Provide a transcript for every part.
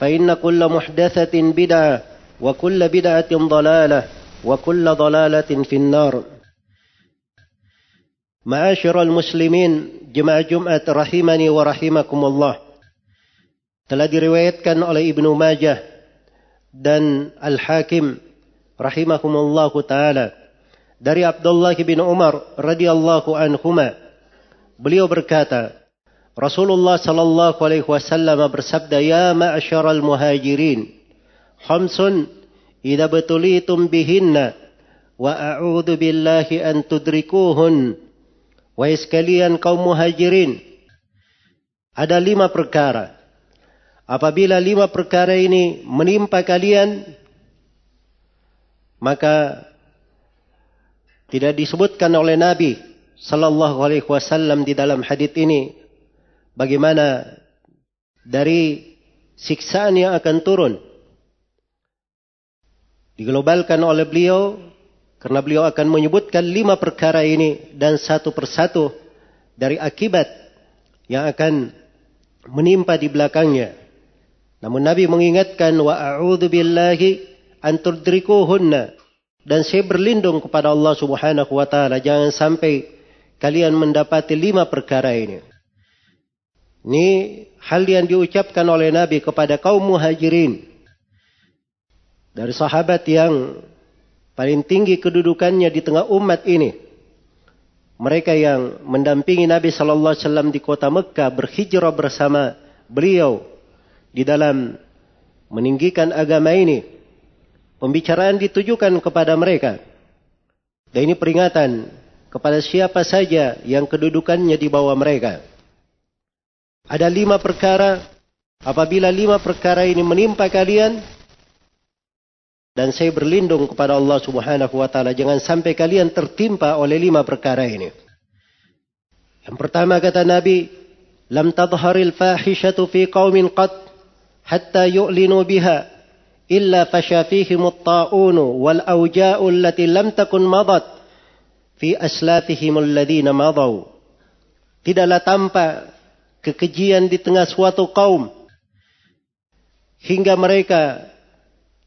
فإن كل محدثة بدعة وكل بدعة ضلالة وكل ضلالة في النار معاشر المسلمين جمع جمعة رحمني ورحمكم الله telah diriwayatkan oleh Ibnu Majah dan Al-Hakim rahimahumullahu taala dari Abdullah bin Umar radhiyallahu anhuma beliau berkata Rasulullah sallallahu alaihi wasallam bersabda, "Ya ma'syaral muhajirin, khamsun idza batulitum bihinna wa a'udzu billahi an tudrikuhun." Wahai sekalian kaum muhajirin, ada lima perkara. Apabila lima perkara ini menimpa kalian, maka tidak disebutkan oleh Nabi sallallahu alaihi wasallam di dalam hadis ini bagaimana dari siksaan yang akan turun diglobalkan oleh beliau karena beliau akan menyebutkan lima perkara ini dan satu persatu dari akibat yang akan menimpa di belakangnya. Namun Nabi mengingatkan wa a'udzu billahi an tudrikuhunna dan saya berlindung kepada Allah Subhanahu wa taala jangan sampai kalian mendapati lima perkara ini. Ini hal yang diucapkan oleh Nabi kepada kaum muhajirin. Dari sahabat yang paling tinggi kedudukannya di tengah umat ini. Mereka yang mendampingi Nabi Sallallahu Alaihi Wasallam di kota Mekah berhijrah bersama beliau di dalam meninggikan agama ini. Pembicaraan ditujukan kepada mereka. Dan ini peringatan kepada siapa saja yang kedudukannya di bawah mereka. Ada lima perkara. Apabila lima perkara ini menimpa kalian. Dan saya berlindung kepada Allah subhanahu wa ta'ala. Jangan sampai kalian tertimpa oleh lima perkara ini. Yang pertama kata Nabi. Lam tadharil fahishatu fi qawmin qad. Hatta yu'linu biha. Illa fashafihim ta'unu. Wal awja'u allati lam takun madat. Fi aslafihim alladhina madaw. Tidaklah tampak kekejian di tengah suatu kaum hingga mereka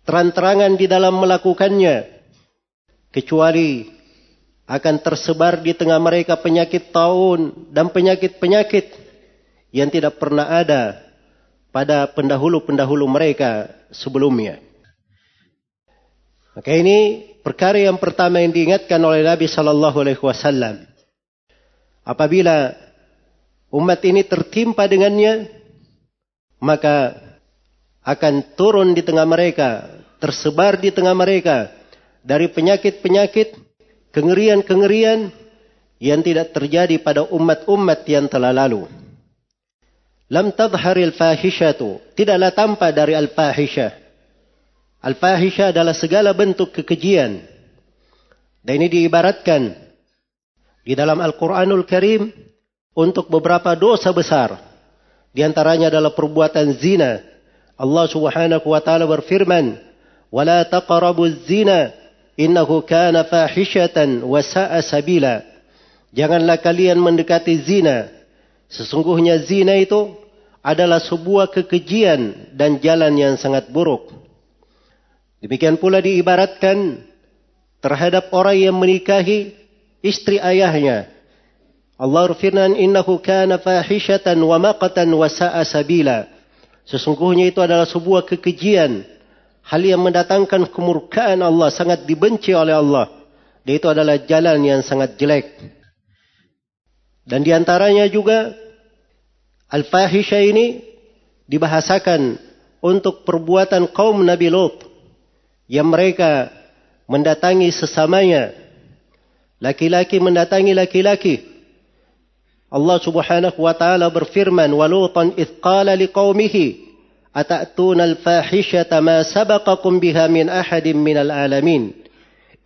terang-terangan di dalam melakukannya kecuali akan tersebar di tengah mereka penyakit taun dan penyakit-penyakit yang tidak pernah ada pada pendahulu-pendahulu mereka sebelumnya. Maka ini perkara yang pertama yang diingatkan oleh Nabi Sallallahu Alaihi Wasallam. Apabila umat ini tertimpa dengannya, maka akan turun di tengah mereka, tersebar di tengah mereka dari penyakit-penyakit, kengerian-kengerian yang tidak terjadi pada umat-umat yang telah lalu. Lam tadharil fahishatu, tidaklah tampak dari al-fahisyah. Al-fahisyah adalah segala bentuk kekejian. Dan ini diibaratkan di dalam Al-Quranul Karim untuk beberapa dosa besar. Di antaranya adalah perbuatan zina. Allah Subhanahu wa taala berfirman, "Wala taqrabuz zina innahu kana fahishatan wa sa'a sabila. Janganlah kalian mendekati zina. Sesungguhnya zina itu adalah sebuah kekejian dan jalan yang sangat buruk. Demikian pula diibaratkan terhadap orang yang menikahi istri ayahnya. Allah berfirman, "Innahu kana fahishatan wa maqatan wa sa'a sabila." Sesungguhnya itu adalah sebuah kekejian, hal yang mendatangkan kemurkaan Allah, sangat dibenci oleh Allah. Dan itu adalah jalan yang sangat jelek. Dan di antaranya juga al-fahisha ini dibahasakan untuk perbuatan kaum Nabi Lut yang mereka mendatangi sesamanya. Laki-laki mendatangi laki-laki. Allah Subhanahu wa taala berfirman, "Walutan id qala liqaumihi atatuna al-fahishata ma sabaqakum biha min ahadin minal alamin.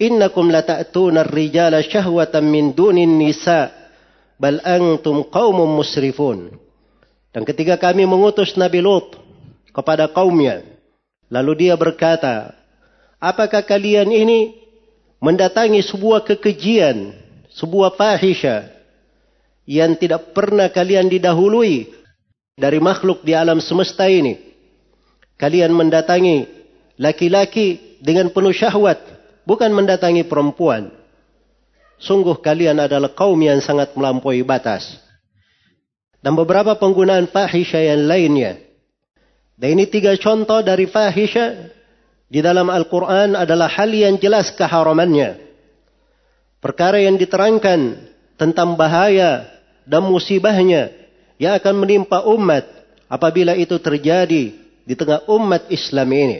Innakum lata'tuna ar-rijala syahwatan min dunin nisa, bal antum musrifun." Dan ketika kami mengutus Nabi Lut kepada kaumnya, lalu dia berkata, Apakah kalian ini mendatangi sebuah kekejian, sebuah fahisha yang tidak pernah kalian didahului dari makhluk di alam semesta ini? Kalian mendatangi laki-laki dengan penuh syahwat, bukan mendatangi perempuan. Sungguh kalian adalah kaum yang sangat melampaui batas. Dan beberapa penggunaan fahisha yang lainnya. Dan ini tiga contoh dari fahisha di dalam Al-Quran adalah hal yang jelas keharamannya. Perkara yang diterangkan tentang bahaya dan musibahnya yang akan menimpa umat apabila itu terjadi di tengah umat Islam ini.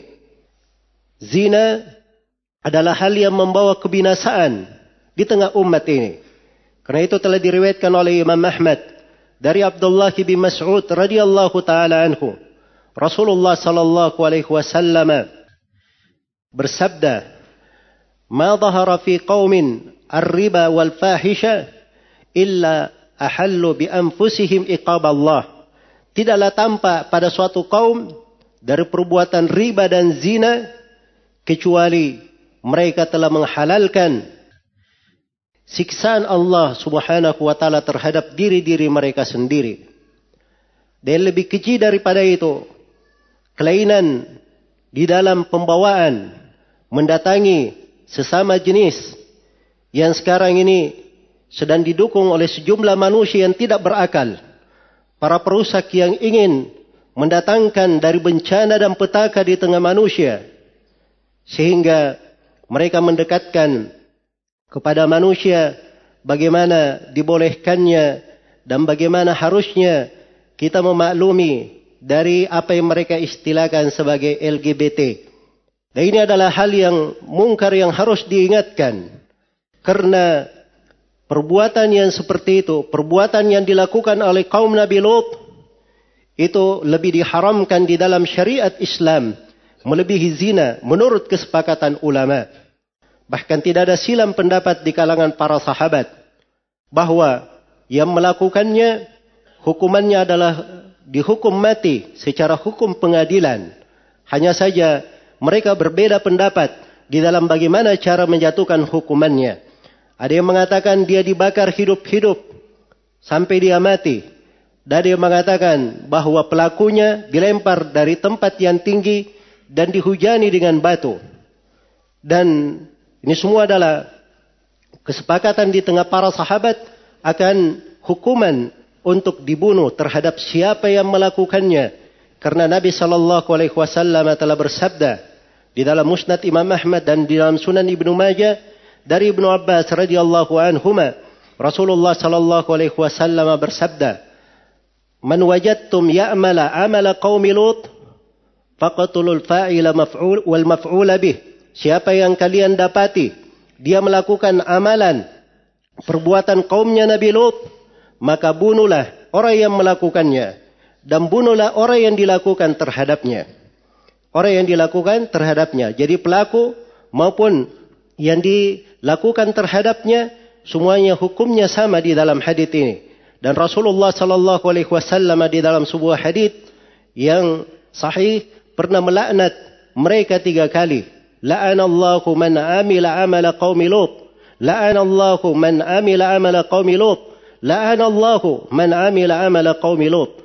Zina adalah hal yang membawa kebinasaan di tengah umat ini. Karena itu telah diriwayatkan oleh Imam Ahmad dari Abdullah bin Mas'ud radhiyallahu taala anhu. Rasulullah sallallahu alaihi wasallam bersabda, "Ma dhahara fi qaumin ar-riba wal fahisha illa ahallu bi anfusihim iqab Allah." Tidaklah tampak pada suatu kaum dari perbuatan riba dan zina kecuali mereka telah menghalalkan siksaan Allah Subhanahu wa taala terhadap diri-diri mereka sendiri. Dan lebih keji daripada itu, kelainan di dalam pembawaan mendatangi sesama jenis yang sekarang ini sedang didukung oleh sejumlah manusia yang tidak berakal. Para perusak yang ingin mendatangkan dari bencana dan petaka di tengah manusia. Sehingga mereka mendekatkan kepada manusia bagaimana dibolehkannya dan bagaimana harusnya kita memaklumi dari apa yang mereka istilahkan sebagai LGBT. Dan ini adalah hal yang mungkar yang harus diingatkan. Karena perbuatan yang seperti itu, perbuatan yang dilakukan oleh kaum Nabi Lot, itu lebih diharamkan di dalam syariat Islam. Melebihi zina menurut kesepakatan ulama. Bahkan tidak ada silam pendapat di kalangan para sahabat. Bahwa yang melakukannya hukumannya adalah dihukum mati secara hukum pengadilan. Hanya saja mereka berbeda pendapat di dalam bagaimana cara menjatuhkan hukumannya. Ada yang mengatakan dia dibakar hidup-hidup sampai dia mati. Dan ada yang mengatakan bahwa pelakunya dilempar dari tempat yang tinggi dan dihujani dengan batu. Dan ini semua adalah kesepakatan di tengah para sahabat akan hukuman untuk dibunuh terhadap siapa yang melakukannya. Karena Nabi Shallallahu Alaihi Wasallam telah bersabda, di dalam Musnad Imam Ahmad dan di dalam Sunan Ibnu Majah dari Ibnu Abbas radhiyallahu anhuma Rasulullah sallallahu alaihi wasallam bersabda Man wajadtum ya'mala amala qaumi Lut faqatulul fa'ila maf'ul wal bih Siapa yang kalian dapati dia melakukan amalan perbuatan kaumnya Nabi Lut maka bunuhlah orang yang melakukannya dan bunuhlah orang yang dilakukan terhadapnya orang yang dilakukan terhadapnya. Jadi pelaku maupun yang dilakukan terhadapnya semuanya hukumnya sama di dalam hadis ini. Dan Rasulullah sallallahu alaihi wasallam di dalam sebuah hadis yang sahih pernah melaknat mereka tiga kali La'anallahu man amila amala qaumi Lut. La'anallahu man amila amala qaumi Lut. La'anallahu man amila amala qaumi Lut.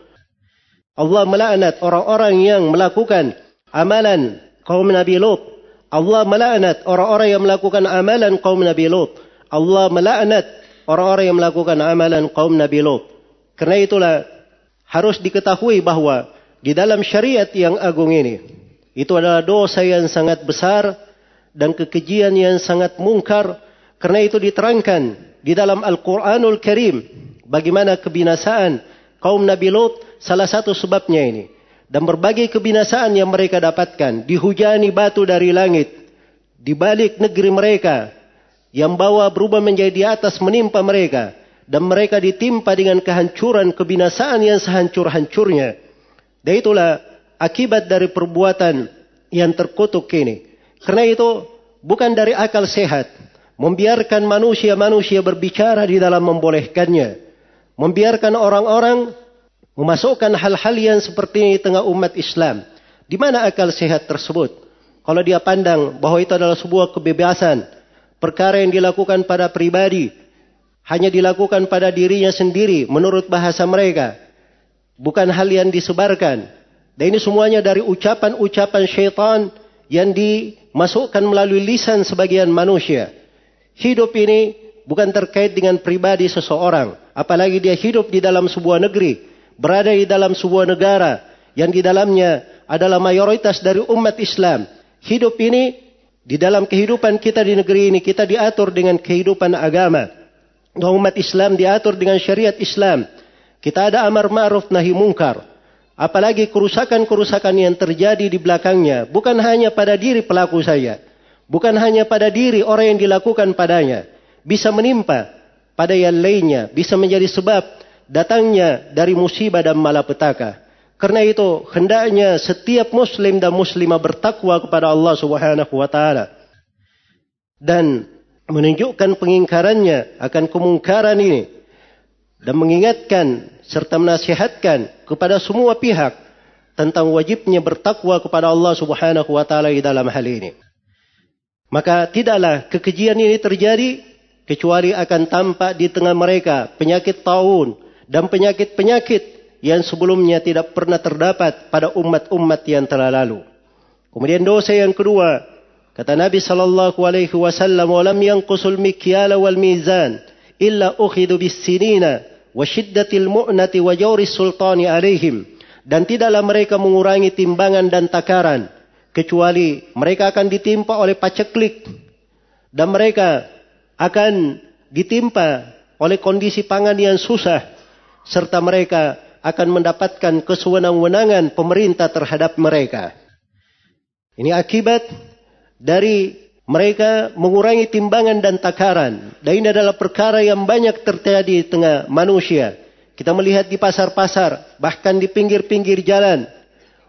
Allah melaknat orang-orang yang melakukan amalan kaum Nabi Lut. Allah melaknat orang-orang yang melakukan amalan kaum Nabi Lut. Allah melaknat orang-orang yang melakukan amalan kaum Nabi Lut. Karena itulah harus diketahui bahwa di dalam syariat yang agung ini itu adalah dosa yang sangat besar dan kekejian yang sangat mungkar karena itu diterangkan di dalam Al-Qur'anul Karim bagaimana kebinasaan kaum Nabi Lot salah satu sebabnya ini dan berbagai kebinasaan yang mereka dapatkan dihujani batu dari langit di balik negeri mereka yang bawa berubah menjadi di atas menimpa mereka dan mereka ditimpa dengan kehancuran kebinasaan yang sehancur-hancurnya dan itulah akibat dari perbuatan yang terkutuk ini. Karena itu bukan dari akal sehat. Membiarkan manusia-manusia berbicara di dalam membolehkannya. Membiarkan orang-orang memasukkan hal-hal yang seperti ini tengah umat Islam. Di mana akal sehat tersebut? Kalau dia pandang bahwa itu adalah sebuah kebebasan. Perkara yang dilakukan pada pribadi. Hanya dilakukan pada dirinya sendiri menurut bahasa mereka bukan hal yang disebarkan. Dan ini semuanya dari ucapan-ucapan syaitan yang dimasukkan melalui lisan sebagian manusia. Hidup ini bukan terkait dengan pribadi seseorang. Apalagi dia hidup di dalam sebuah negeri. Berada di dalam sebuah negara. Yang di dalamnya adalah mayoritas dari umat Islam. Hidup ini di dalam kehidupan kita di negeri ini. Kita diatur dengan kehidupan agama. Dan umat Islam diatur dengan syariat Islam. Kita ada amar ma'ruf nahi mungkar. Apalagi kerusakan-kerusakan yang terjadi di belakangnya. Bukan hanya pada diri pelaku saya. Bukan hanya pada diri orang yang dilakukan padanya. Bisa menimpa pada yang lainnya. Bisa menjadi sebab datangnya dari musibah dan malapetaka. Karena itu hendaknya setiap muslim dan muslimah bertakwa kepada Allah Subhanahu wa taala dan menunjukkan pengingkarannya akan kemungkaran ini dan mengingatkan serta menasihatkan kepada semua pihak tentang wajibnya bertakwa kepada Allah Subhanahu wa taala di dalam hal ini. Maka tidaklah kekejian ini terjadi kecuali akan tampak di tengah mereka penyakit taun dan penyakit-penyakit yang sebelumnya tidak pernah terdapat pada umat-umat yang telah lalu. Kemudian dosa yang kedua, kata Nabi sallallahu alaihi wasallam, "Wa lam yanqusul mikyala wal mizan." illa ukhidu bis sinina wa syiddatil mu'nati wa jawris sultani alaihim dan tidaklah mereka mengurangi timbangan dan takaran kecuali mereka akan ditimpa oleh paceklik dan mereka akan ditimpa oleh kondisi pangan yang susah serta mereka akan mendapatkan kesewenang-wenangan pemerintah terhadap mereka. Ini akibat dari mereka mengurangi timbangan dan takaran. Dan ini adalah perkara yang banyak terjadi di tengah manusia. Kita melihat di pasar-pasar, bahkan di pinggir-pinggir jalan.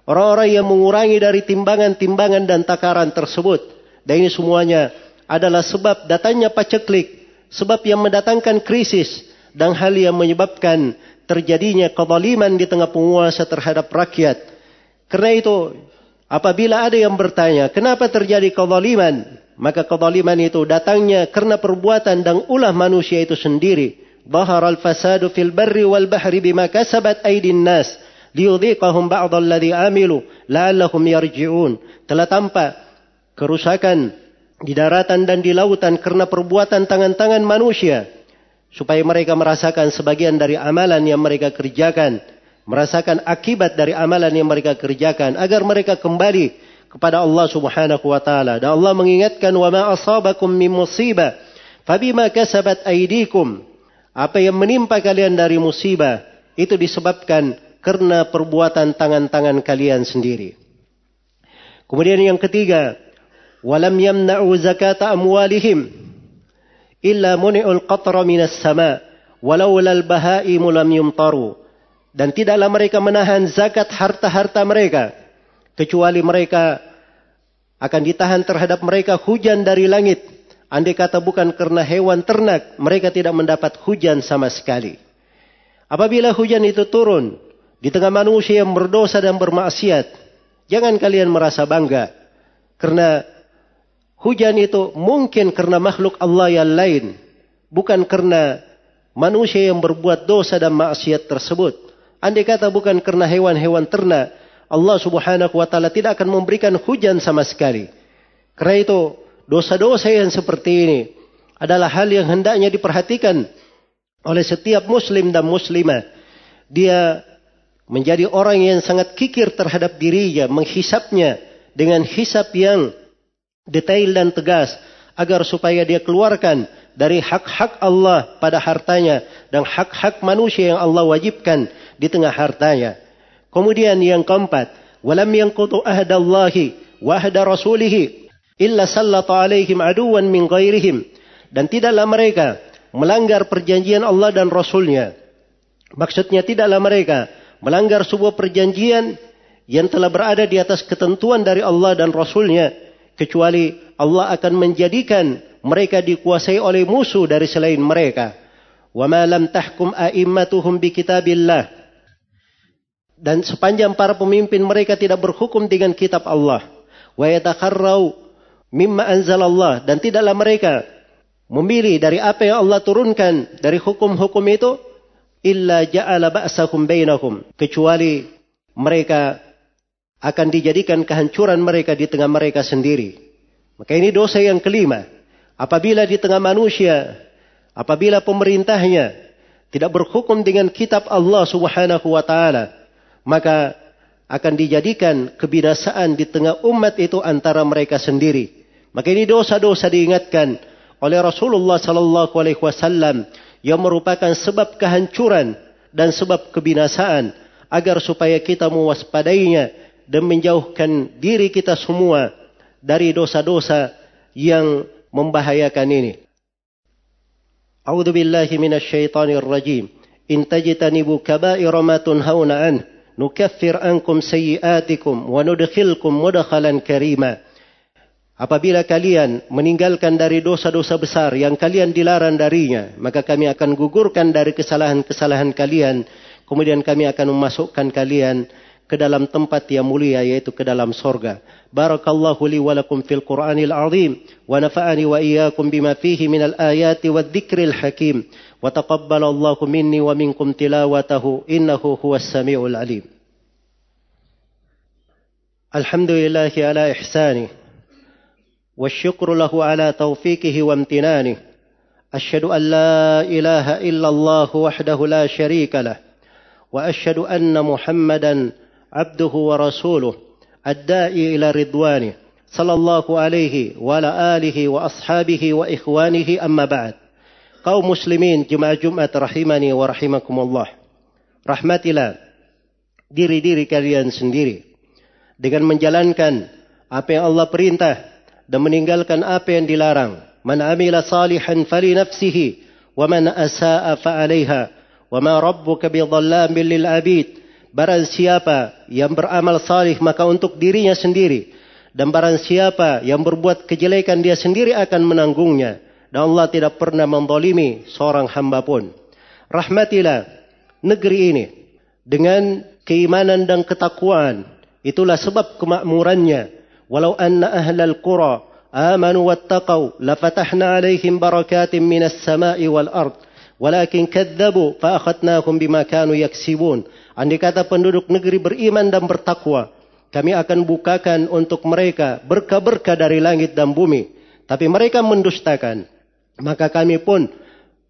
Orang-orang yang mengurangi dari timbangan-timbangan dan takaran tersebut. Dan ini semuanya adalah sebab datangnya paceklik. Sebab yang mendatangkan krisis. Dan hal yang menyebabkan terjadinya kezaliman di tengah penguasa terhadap rakyat. Karena itu, apabila ada yang bertanya, kenapa terjadi kezaliman? maka kezaliman itu datangnya karena perbuatan dan ulah manusia itu sendiri. Bahar al-fasadu fil barri wal bahri bima kasabat aydin nas liyudhiqahum ba'd alladhi amilu la'allahum yarji'un. Telah tampak kerusakan di daratan dan di lautan karena perbuatan tangan-tangan manusia supaya mereka merasakan sebagian dari amalan yang mereka kerjakan, merasakan akibat dari amalan yang mereka kerjakan agar mereka kembali kepada Allah Subhanahu wa taala. Dan Allah mengingatkan wa ma asabakum min musibah fabima kasabat aydikum. Apa yang menimpa kalian dari musibah itu disebabkan karena perbuatan tangan-tangan kalian sendiri. Kemudian yang ketiga, walam yamna'u zakata amwalihim illa muni'ul qatra minas sama walau lal bahaimu lam yumtaru. Dan tidaklah mereka menahan zakat harta-harta mereka kecuali mereka akan ditahan terhadap mereka hujan dari langit. Andai kata bukan karena hewan ternak, mereka tidak mendapat hujan sama sekali. Apabila hujan itu turun di tengah manusia yang berdosa dan bermaksiat, jangan kalian merasa bangga. Karena hujan itu mungkin karena makhluk Allah yang lain, bukan karena manusia yang berbuat dosa dan maksiat tersebut. Andai kata bukan karena hewan-hewan ternak, Allah Subhanahu wa taala tidak akan memberikan hujan sama sekali. Karena itu, dosa-dosa yang seperti ini adalah hal yang hendaknya diperhatikan oleh setiap muslim dan muslimah. Dia menjadi orang yang sangat kikir terhadap dirinya, menghisapnya dengan hisap yang detail dan tegas agar supaya dia keluarkan dari hak-hak Allah pada hartanya dan hak-hak manusia yang Allah wajibkan di tengah hartanya. Kemudian yang keempat, walam yanqutu ahdallahi wa ahda rasulih illa sallata alaihim aduwan min ghairihim dan tidaklah mereka melanggar perjanjian Allah dan Rasulnya. Maksudnya tidaklah mereka melanggar sebuah perjanjian yang telah berada di atas ketentuan dari Allah dan Rasulnya kecuali Allah akan menjadikan mereka dikuasai oleh musuh dari selain mereka. Wa ma lam tahkum a'immatuhum bi kitabillah. Dan sepanjang para pemimpin mereka tidak berhukum dengan kitab Allah. Wa yatakharrau mimma anzalallah. Dan tidaklah mereka memilih dari apa yang Allah turunkan dari hukum-hukum itu. Illa ja'ala ba'sahum bainahum. Kecuali mereka akan dijadikan kehancuran mereka di tengah mereka sendiri. Maka ini dosa yang kelima. Apabila di tengah manusia, apabila pemerintahnya tidak berhukum dengan kitab Allah Subhanahu wa taala, maka akan dijadikan kebinasaan di tengah umat itu antara mereka sendiri. Maka ini dosa-dosa diingatkan oleh Rasulullah sallallahu alaihi wasallam yang merupakan sebab kehancuran dan sebab kebinasaan agar supaya kita mewaspadainya dan menjauhkan diri kita semua dari dosa-dosa yang membahayakan ini. A'udzu billahi minasyaitonir rajim. In tajtanibu kaba'ira ma tunhauna an nukaffir ankum sayyi'atikum wa nudkhilkum mudkhalan karima. Apabila kalian meninggalkan dari dosa-dosa besar yang kalian dilarang darinya, maka kami akan gugurkan dari kesalahan-kesalahan kalian, kemudian kami akan memasukkan kalian ke dalam tempat yang mulia yaitu ke dalam sorga. Barakallahu li wa lakum fil Qur'anil azim wa nafa'ani wa iyyakum bima fihi minal ayati wa dzikril hakim wa taqabbalallahu minni wa minkum tilawatahu innahu huwas samiul alim. Alhamdulillah ala ihsani والشكر له على توفيقه وامتنانه أشهد أن لا إله إلا الله وحده لا شريك له وأشهد أن محمدا عبده ورسوله الداعي إلى رضوانه صلى الله عليه وعلى آله وأصحابه وإخوانه أما بعد kaum muslimin jemaah Jumat rahimani wa rahimakumullah. Rahmatilah diri-diri kalian sendiri dengan menjalankan apa yang Allah perintah dan meninggalkan apa yang dilarang. Man amila salihan fali nafsihi wa man asaa fa 'alaiha wa ma rabbuka bidhallamin lil 'abid. Barang siapa yang beramal salih maka untuk dirinya sendiri. Dan barang siapa yang berbuat kejelekan dia sendiri akan menanggungnya. Dan Allah tidak pernah mendolimi seorang hamba pun. Rahmatilah negeri ini. Dengan keimanan dan ketakwaan. Itulah sebab kemakmurannya. Walau anna ahlal qura amanu wattaqau lafatahna alaihim barakatim minas sama'i wal ard. Walakin kadzabu fa akhadnahum bima kanu yaksibun. Andai kata penduduk negeri beriman dan bertakwa, kami akan bukakan untuk mereka berkah-berkah dari langit dan bumi. Tapi mereka mendustakan. Maka kami pun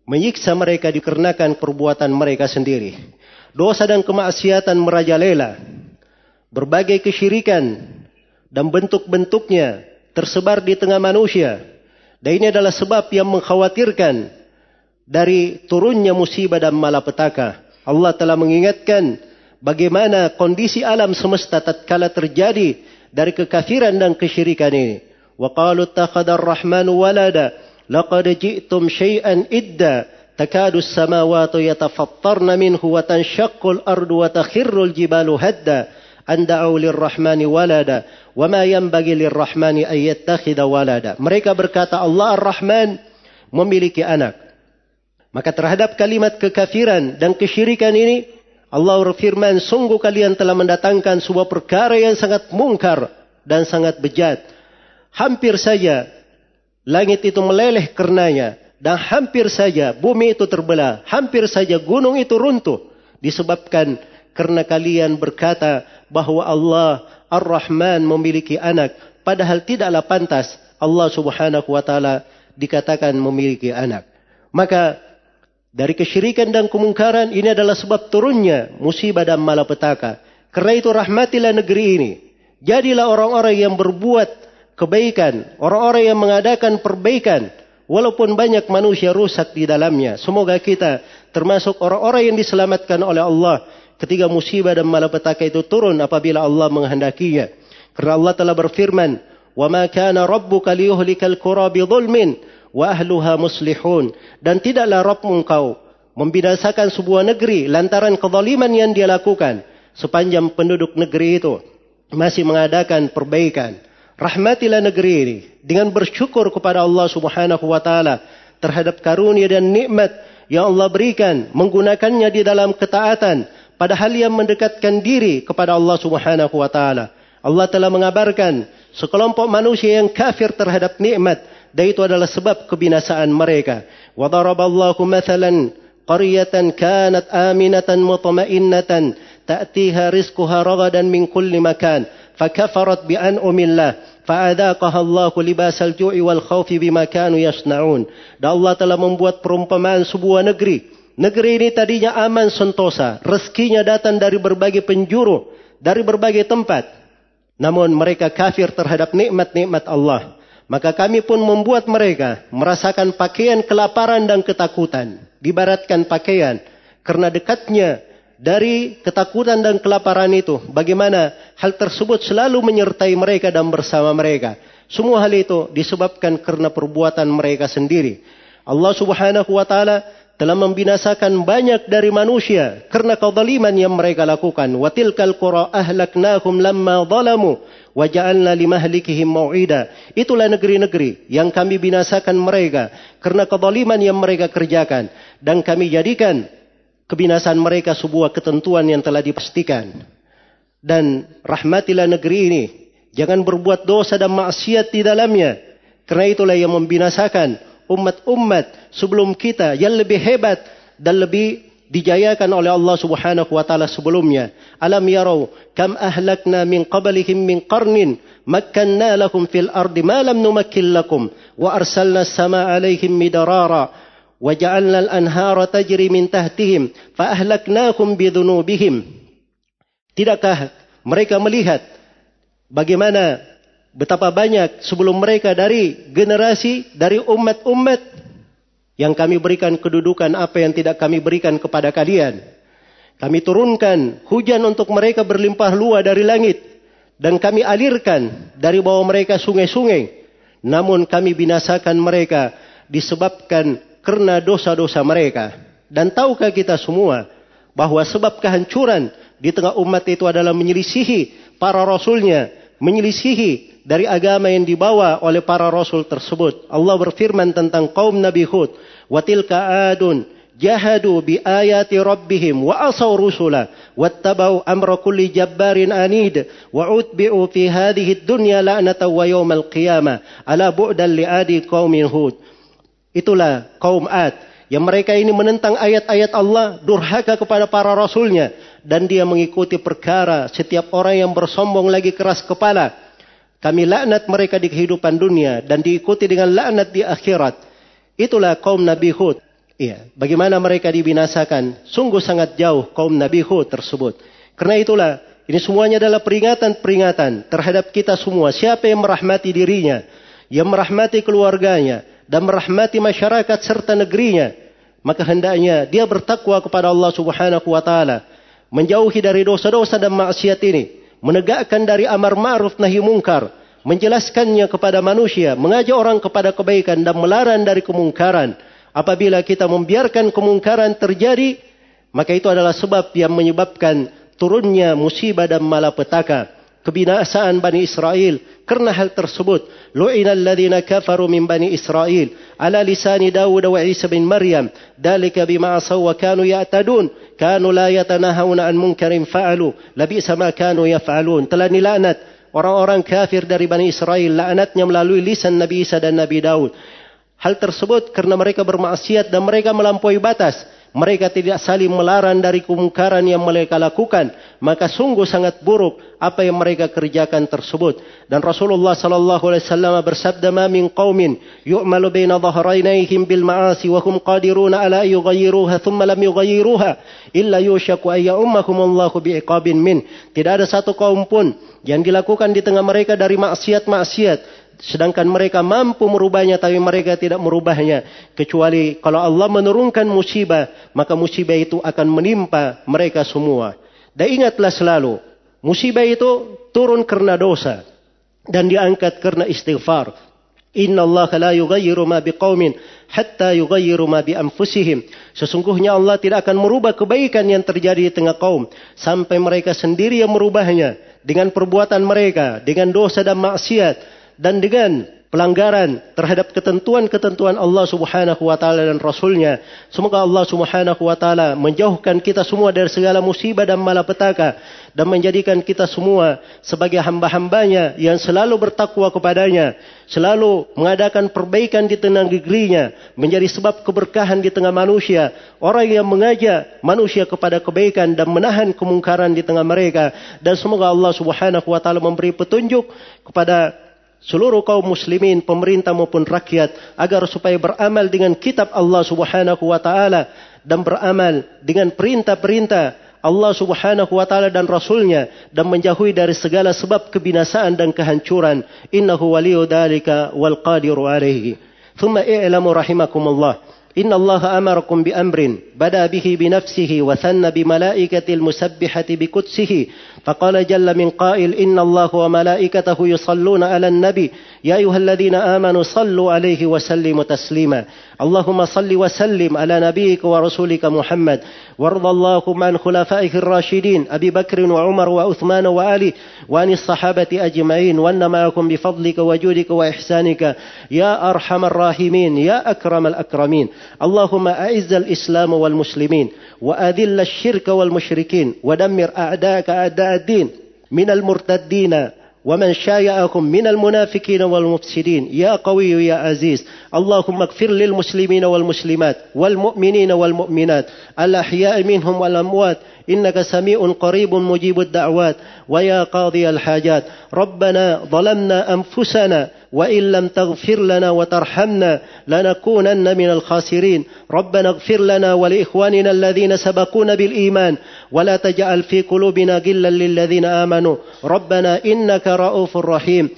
menyiksa mereka dikarenakan perbuatan mereka sendiri. Dosa dan kemaksiatan merajalela. Berbagai kesyirikan dan bentuk-bentuknya tersebar di tengah manusia. Dan ini adalah sebab yang mengkhawatirkan dari turunnya musibah dan malapetaka. Allah telah mengingatkan bagaimana kondisi alam semesta tatkala terjadi dari kekafiran dan kesyirikan ini. Wa qalu takhadar rahmanu walada laqad ji'tum syai'an idda takadu as-samawati yatafattarna minhu wa tanshaqqu al-ardu wa takhirru al-jibalu hadda an da'u lir-rahmani. Mereka berkata Allah Ar-Rahman memiliki anak. Maka terhadap kalimat kekafiran dan kesyirikan ini, Allah berfirman, sungguh kalian telah mendatangkan sebuah perkara yang sangat mungkar dan sangat bejat. Hampir saja Langit itu meleleh karenanya. Dan hampir saja bumi itu terbelah. Hampir saja gunung itu runtuh. Disebabkan karena kalian berkata bahwa Allah Ar-Rahman memiliki anak. Padahal tidaklah pantas Allah subhanahu wa ta'ala dikatakan memiliki anak. Maka dari kesyirikan dan kemungkaran ini adalah sebab turunnya musibah dan malapetaka. Karena itu rahmatilah negeri ini. Jadilah orang-orang yang berbuat kebaikan, orang-orang yang mengadakan perbaikan, walaupun banyak manusia rusak di dalamnya. Semoga kita termasuk orang-orang yang diselamatkan oleh Allah ketika musibah dan malapetaka itu turun apabila Allah menghendakinya. Karena Allah telah berfirman, "Wa ma kana rabbuka liyuhlikal qura bi dhulmin." wa ahluha muslihun dan tidaklah Rabbmu engkau membinasakan sebuah negeri lantaran kezaliman yang dia lakukan sepanjang penduduk negeri itu masih mengadakan perbaikan. Rahmatilah negeri ini dengan bersyukur kepada Allah Subhanahu wa taala terhadap karunia dan nikmat yang Allah berikan menggunakannya di dalam ketaatan pada hal yang mendekatkan diri kepada Allah Subhanahu wa taala. Allah telah mengabarkan sekelompok manusia yang kafir terhadap nikmat dan itu adalah sebab kebinasaan mereka. Wa daraballahu mathalan qaryatan kanat aminatan mutma'innatan ta'tiha rizquha ragadan min kulli makan fakafarat bi an'umillah fa'adaqaha Allah libasal ju'i wal khawfi bima kanu yasna'un. Dan Allah telah membuat perumpamaan sebuah negeri Negeri ini tadinya aman sentosa, rezekinya datang dari berbagai penjuru, dari berbagai tempat. Namun mereka kafir terhadap nikmat-nikmat Allah maka kami pun membuat mereka merasakan pakaian kelaparan dan ketakutan dibaratkan pakaian karena dekatnya dari ketakutan dan kelaparan itu. Bagaimana hal tersebut selalu menyertai mereka dan bersama mereka. Semua hal itu disebabkan karena perbuatan mereka sendiri. Allah subhanahu wa ta'ala telah membinasakan banyak dari manusia karena kezaliman yang mereka lakukan. Wa qura ahlaknahum lamma zalamu wa ja'alna limahlikihim mau'ida. Itulah negeri-negeri yang kami binasakan mereka karena kezaliman yang mereka kerjakan dan kami jadikan kebinasaan mereka sebuah ketentuan yang telah dipastikan. Dan rahmatilah negeri ini. Jangan berbuat dosa dan maksiat di dalamnya. Karena itulah yang membinasakan umat-umat sebelum kita yang lebih hebat dan lebih dijayakan oleh Allah Subhanahu wa taala sebelumnya. Alam yarau kam ahlakna min qablihim min qarnin makkanna lakum fil ardi ma lam numakkin lakum wa arsalna as-samaa 'alaihim midarara wa ja'alna al-anhara tajri min tahtihim fa ahlaknakum bidhunubihim. Tidakkah mereka melihat bagaimana betapa banyak sebelum mereka dari generasi dari umat-umat yang kami berikan kedudukan apa yang tidak kami berikan kepada kalian. Kami turunkan hujan untuk mereka berlimpah luas dari langit dan kami alirkan dari bawah mereka sungai-sungai. Namun kami binasakan mereka disebabkan karena dosa-dosa mereka. Dan tahukah kita semua bahwa sebab kehancuran di tengah umat itu adalah menyelisihi para rasulnya, menyelisihi dari agama yang dibawa oleh para rasul tersebut. Allah berfirman tentang kaum Nabi Hud, "Wa tilka adun jahadu bi ayati rabbihim wa asaw rusula wattabau amra kulli jabbarin anid wa utbi'u fi hadhihi dunya la'natan wa yawmal qiyamah ala bu'dan li adi qaumin hud Itulah kaum Ad yang mereka ini menentang ayat-ayat Allah, durhaka kepada para rasulnya dan dia mengikuti perkara setiap orang yang bersombong lagi keras kepala. Kami laknat mereka di kehidupan dunia dan diikuti dengan laknat di akhirat. Itulah kaum Nabi Hud. Iya, bagaimana mereka dibinasakan? Sungguh sangat jauh kaum Nabi Hud tersebut. Karena itulah ini semuanya adalah peringatan-peringatan terhadap kita semua. Siapa yang merahmati dirinya, yang merahmati keluarganya, dan merahmati masyarakat serta negerinya, maka hendaknya dia bertakwa kepada Allah Subhanahu wa taala, menjauhi dari dosa-dosa dan maksiat ini, menegakkan dari amar ma'ruf nahi mungkar, menjelaskannya kepada manusia, mengajak orang kepada kebaikan dan melarang dari kemungkaran. Apabila kita membiarkan kemungkaran terjadi, maka itu adalah sebab yang menyebabkan turunnya musibah dan malapetaka kebinasaan Bani Israel. Karena hal tersebut lu'ina alladhina kafaru min Bani Israel ala lisani Dawud wa Isa bin Maryam. Dalika bima asaw wa kanu ya'tadun. Kanu la yatanahawna an munkarin fa'alu. Labisa ma kanu yaf'alun. Telah nilaknat orang-orang kafir dari Bani Israel, laknatnya melalui lisan Nabi Isa dan Nabi Daud. Hal tersebut karena mereka bermaksiat dan mereka melampaui batas mereka tidak saling melarang dari kemungkaran yang mereka lakukan, maka sungguh sangat buruk apa yang mereka kerjakan tersebut. Dan Rasulullah sallallahu alaihi wasallam bersabda, "Ma min qaumin yu'malu baina dhahraynayhim bil ma'asi wa hum qadiruna ala yughayyiruha thumma lam yughayyiruha illa yushaku ay ya'ummahumullahu bi'iqabin min." Tidak ada satu kaum pun yang dilakukan di tengah mereka dari maksiat-maksiat sedangkan mereka mampu merubahnya tapi mereka tidak merubahnya. Kecuali kalau Allah menurunkan musibah maka musibah itu akan menimpa mereka semua. Dan ingatlah selalu musibah itu turun karena dosa dan diangkat karena istighfar. Inna Allah la yughayyiru ma biqaumin hatta yughayyiru ma bi anfusihim. Sesungguhnya Allah tidak akan merubah kebaikan yang terjadi di tengah kaum sampai mereka sendiri yang merubahnya dengan perbuatan mereka, dengan dosa dan maksiat dan dengan pelanggaran terhadap ketentuan-ketentuan Allah Subhanahu wa taala dan rasulnya. Semoga Allah Subhanahu wa taala menjauhkan kita semua dari segala musibah dan malapetaka dan menjadikan kita semua sebagai hamba-hambanya yang selalu bertakwa kepadanya, selalu mengadakan perbaikan di tengah negerinya, menjadi sebab keberkahan di tengah manusia, orang yang mengajak manusia kepada kebaikan dan menahan kemungkaran di tengah mereka dan semoga Allah Subhanahu wa taala memberi petunjuk kepada seluruh kaum muslimin, pemerintah maupun rakyat agar supaya beramal dengan kitab Allah Subhanahu wa taala dan beramal dengan perintah-perintah Allah Subhanahu wa taala dan rasulnya dan menjauhi dari segala sebab kebinasaan dan kehancuran. Innahu waliyu dzalika wal qadiru alaihi. Thumma i'lamu rahimakumullah. إن الله أمركم بأمر بدأ به بنفسه وثنى بملائكة المسبحة بقدسه فقال جل من قائل إن الله وملائكته يصلون على النبي. يا أيها الذين آمنوا صلوا عليه وسلموا تسليما. اللهم صل وسلم على نبيك ورسولك محمد. وارض اللهم عن خلفائه الراشدين أبي بكر وعمر وعثمان وآلي وعن الصحابة أجمعين. وأن معكم بفضلك وجودك وإحسانك. يا أرحم الراحمين. يا أكرم الأكرمين. اللهم أعز الإسلام والمسلمين. وأذل الشرك والمشركين. ودمر أعداءك أعداء الدين من المرتدين ومن شايعكم من المنافقين والمفسدين. يا قوي يا عزيز اللهم اغفر للمسلمين والمسلمات والمؤمنين والمؤمنات الأحياء منهم والأموات. إنك سميع قريب مجيب الدعوات. ويا قاضي الحاجات ربنا ظلمنا أنفسنا وإن لم تغفر لنا وترحمنا لنكونن من الخاسرين. ربنا اغفر لنا ولإخواننا الذين سبقونا بالإيمان ولا تجعل في قلوبنا غلا للذين آمنوا. ربنا إنك رؤوف رحيم.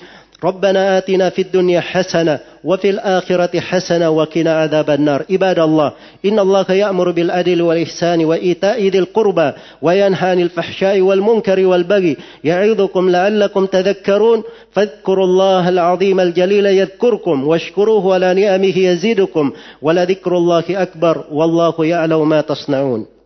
ربنا آتنا في الدنيا حسنة وفي الآخرة حسنة وقنا عذاب النار. عباد الله إن الله يأمر بالعدل والإحسان وإيتاء ذي القربى وينهى عن الفحشاء والمنكر والبغي يعظكم لعلكم تذكرون. فاذكروا الله العظيم الجليل يذكركم واشكروه على نعمه يزيدكم ولذكر الله أكبر والله يعلم ما تصنعون.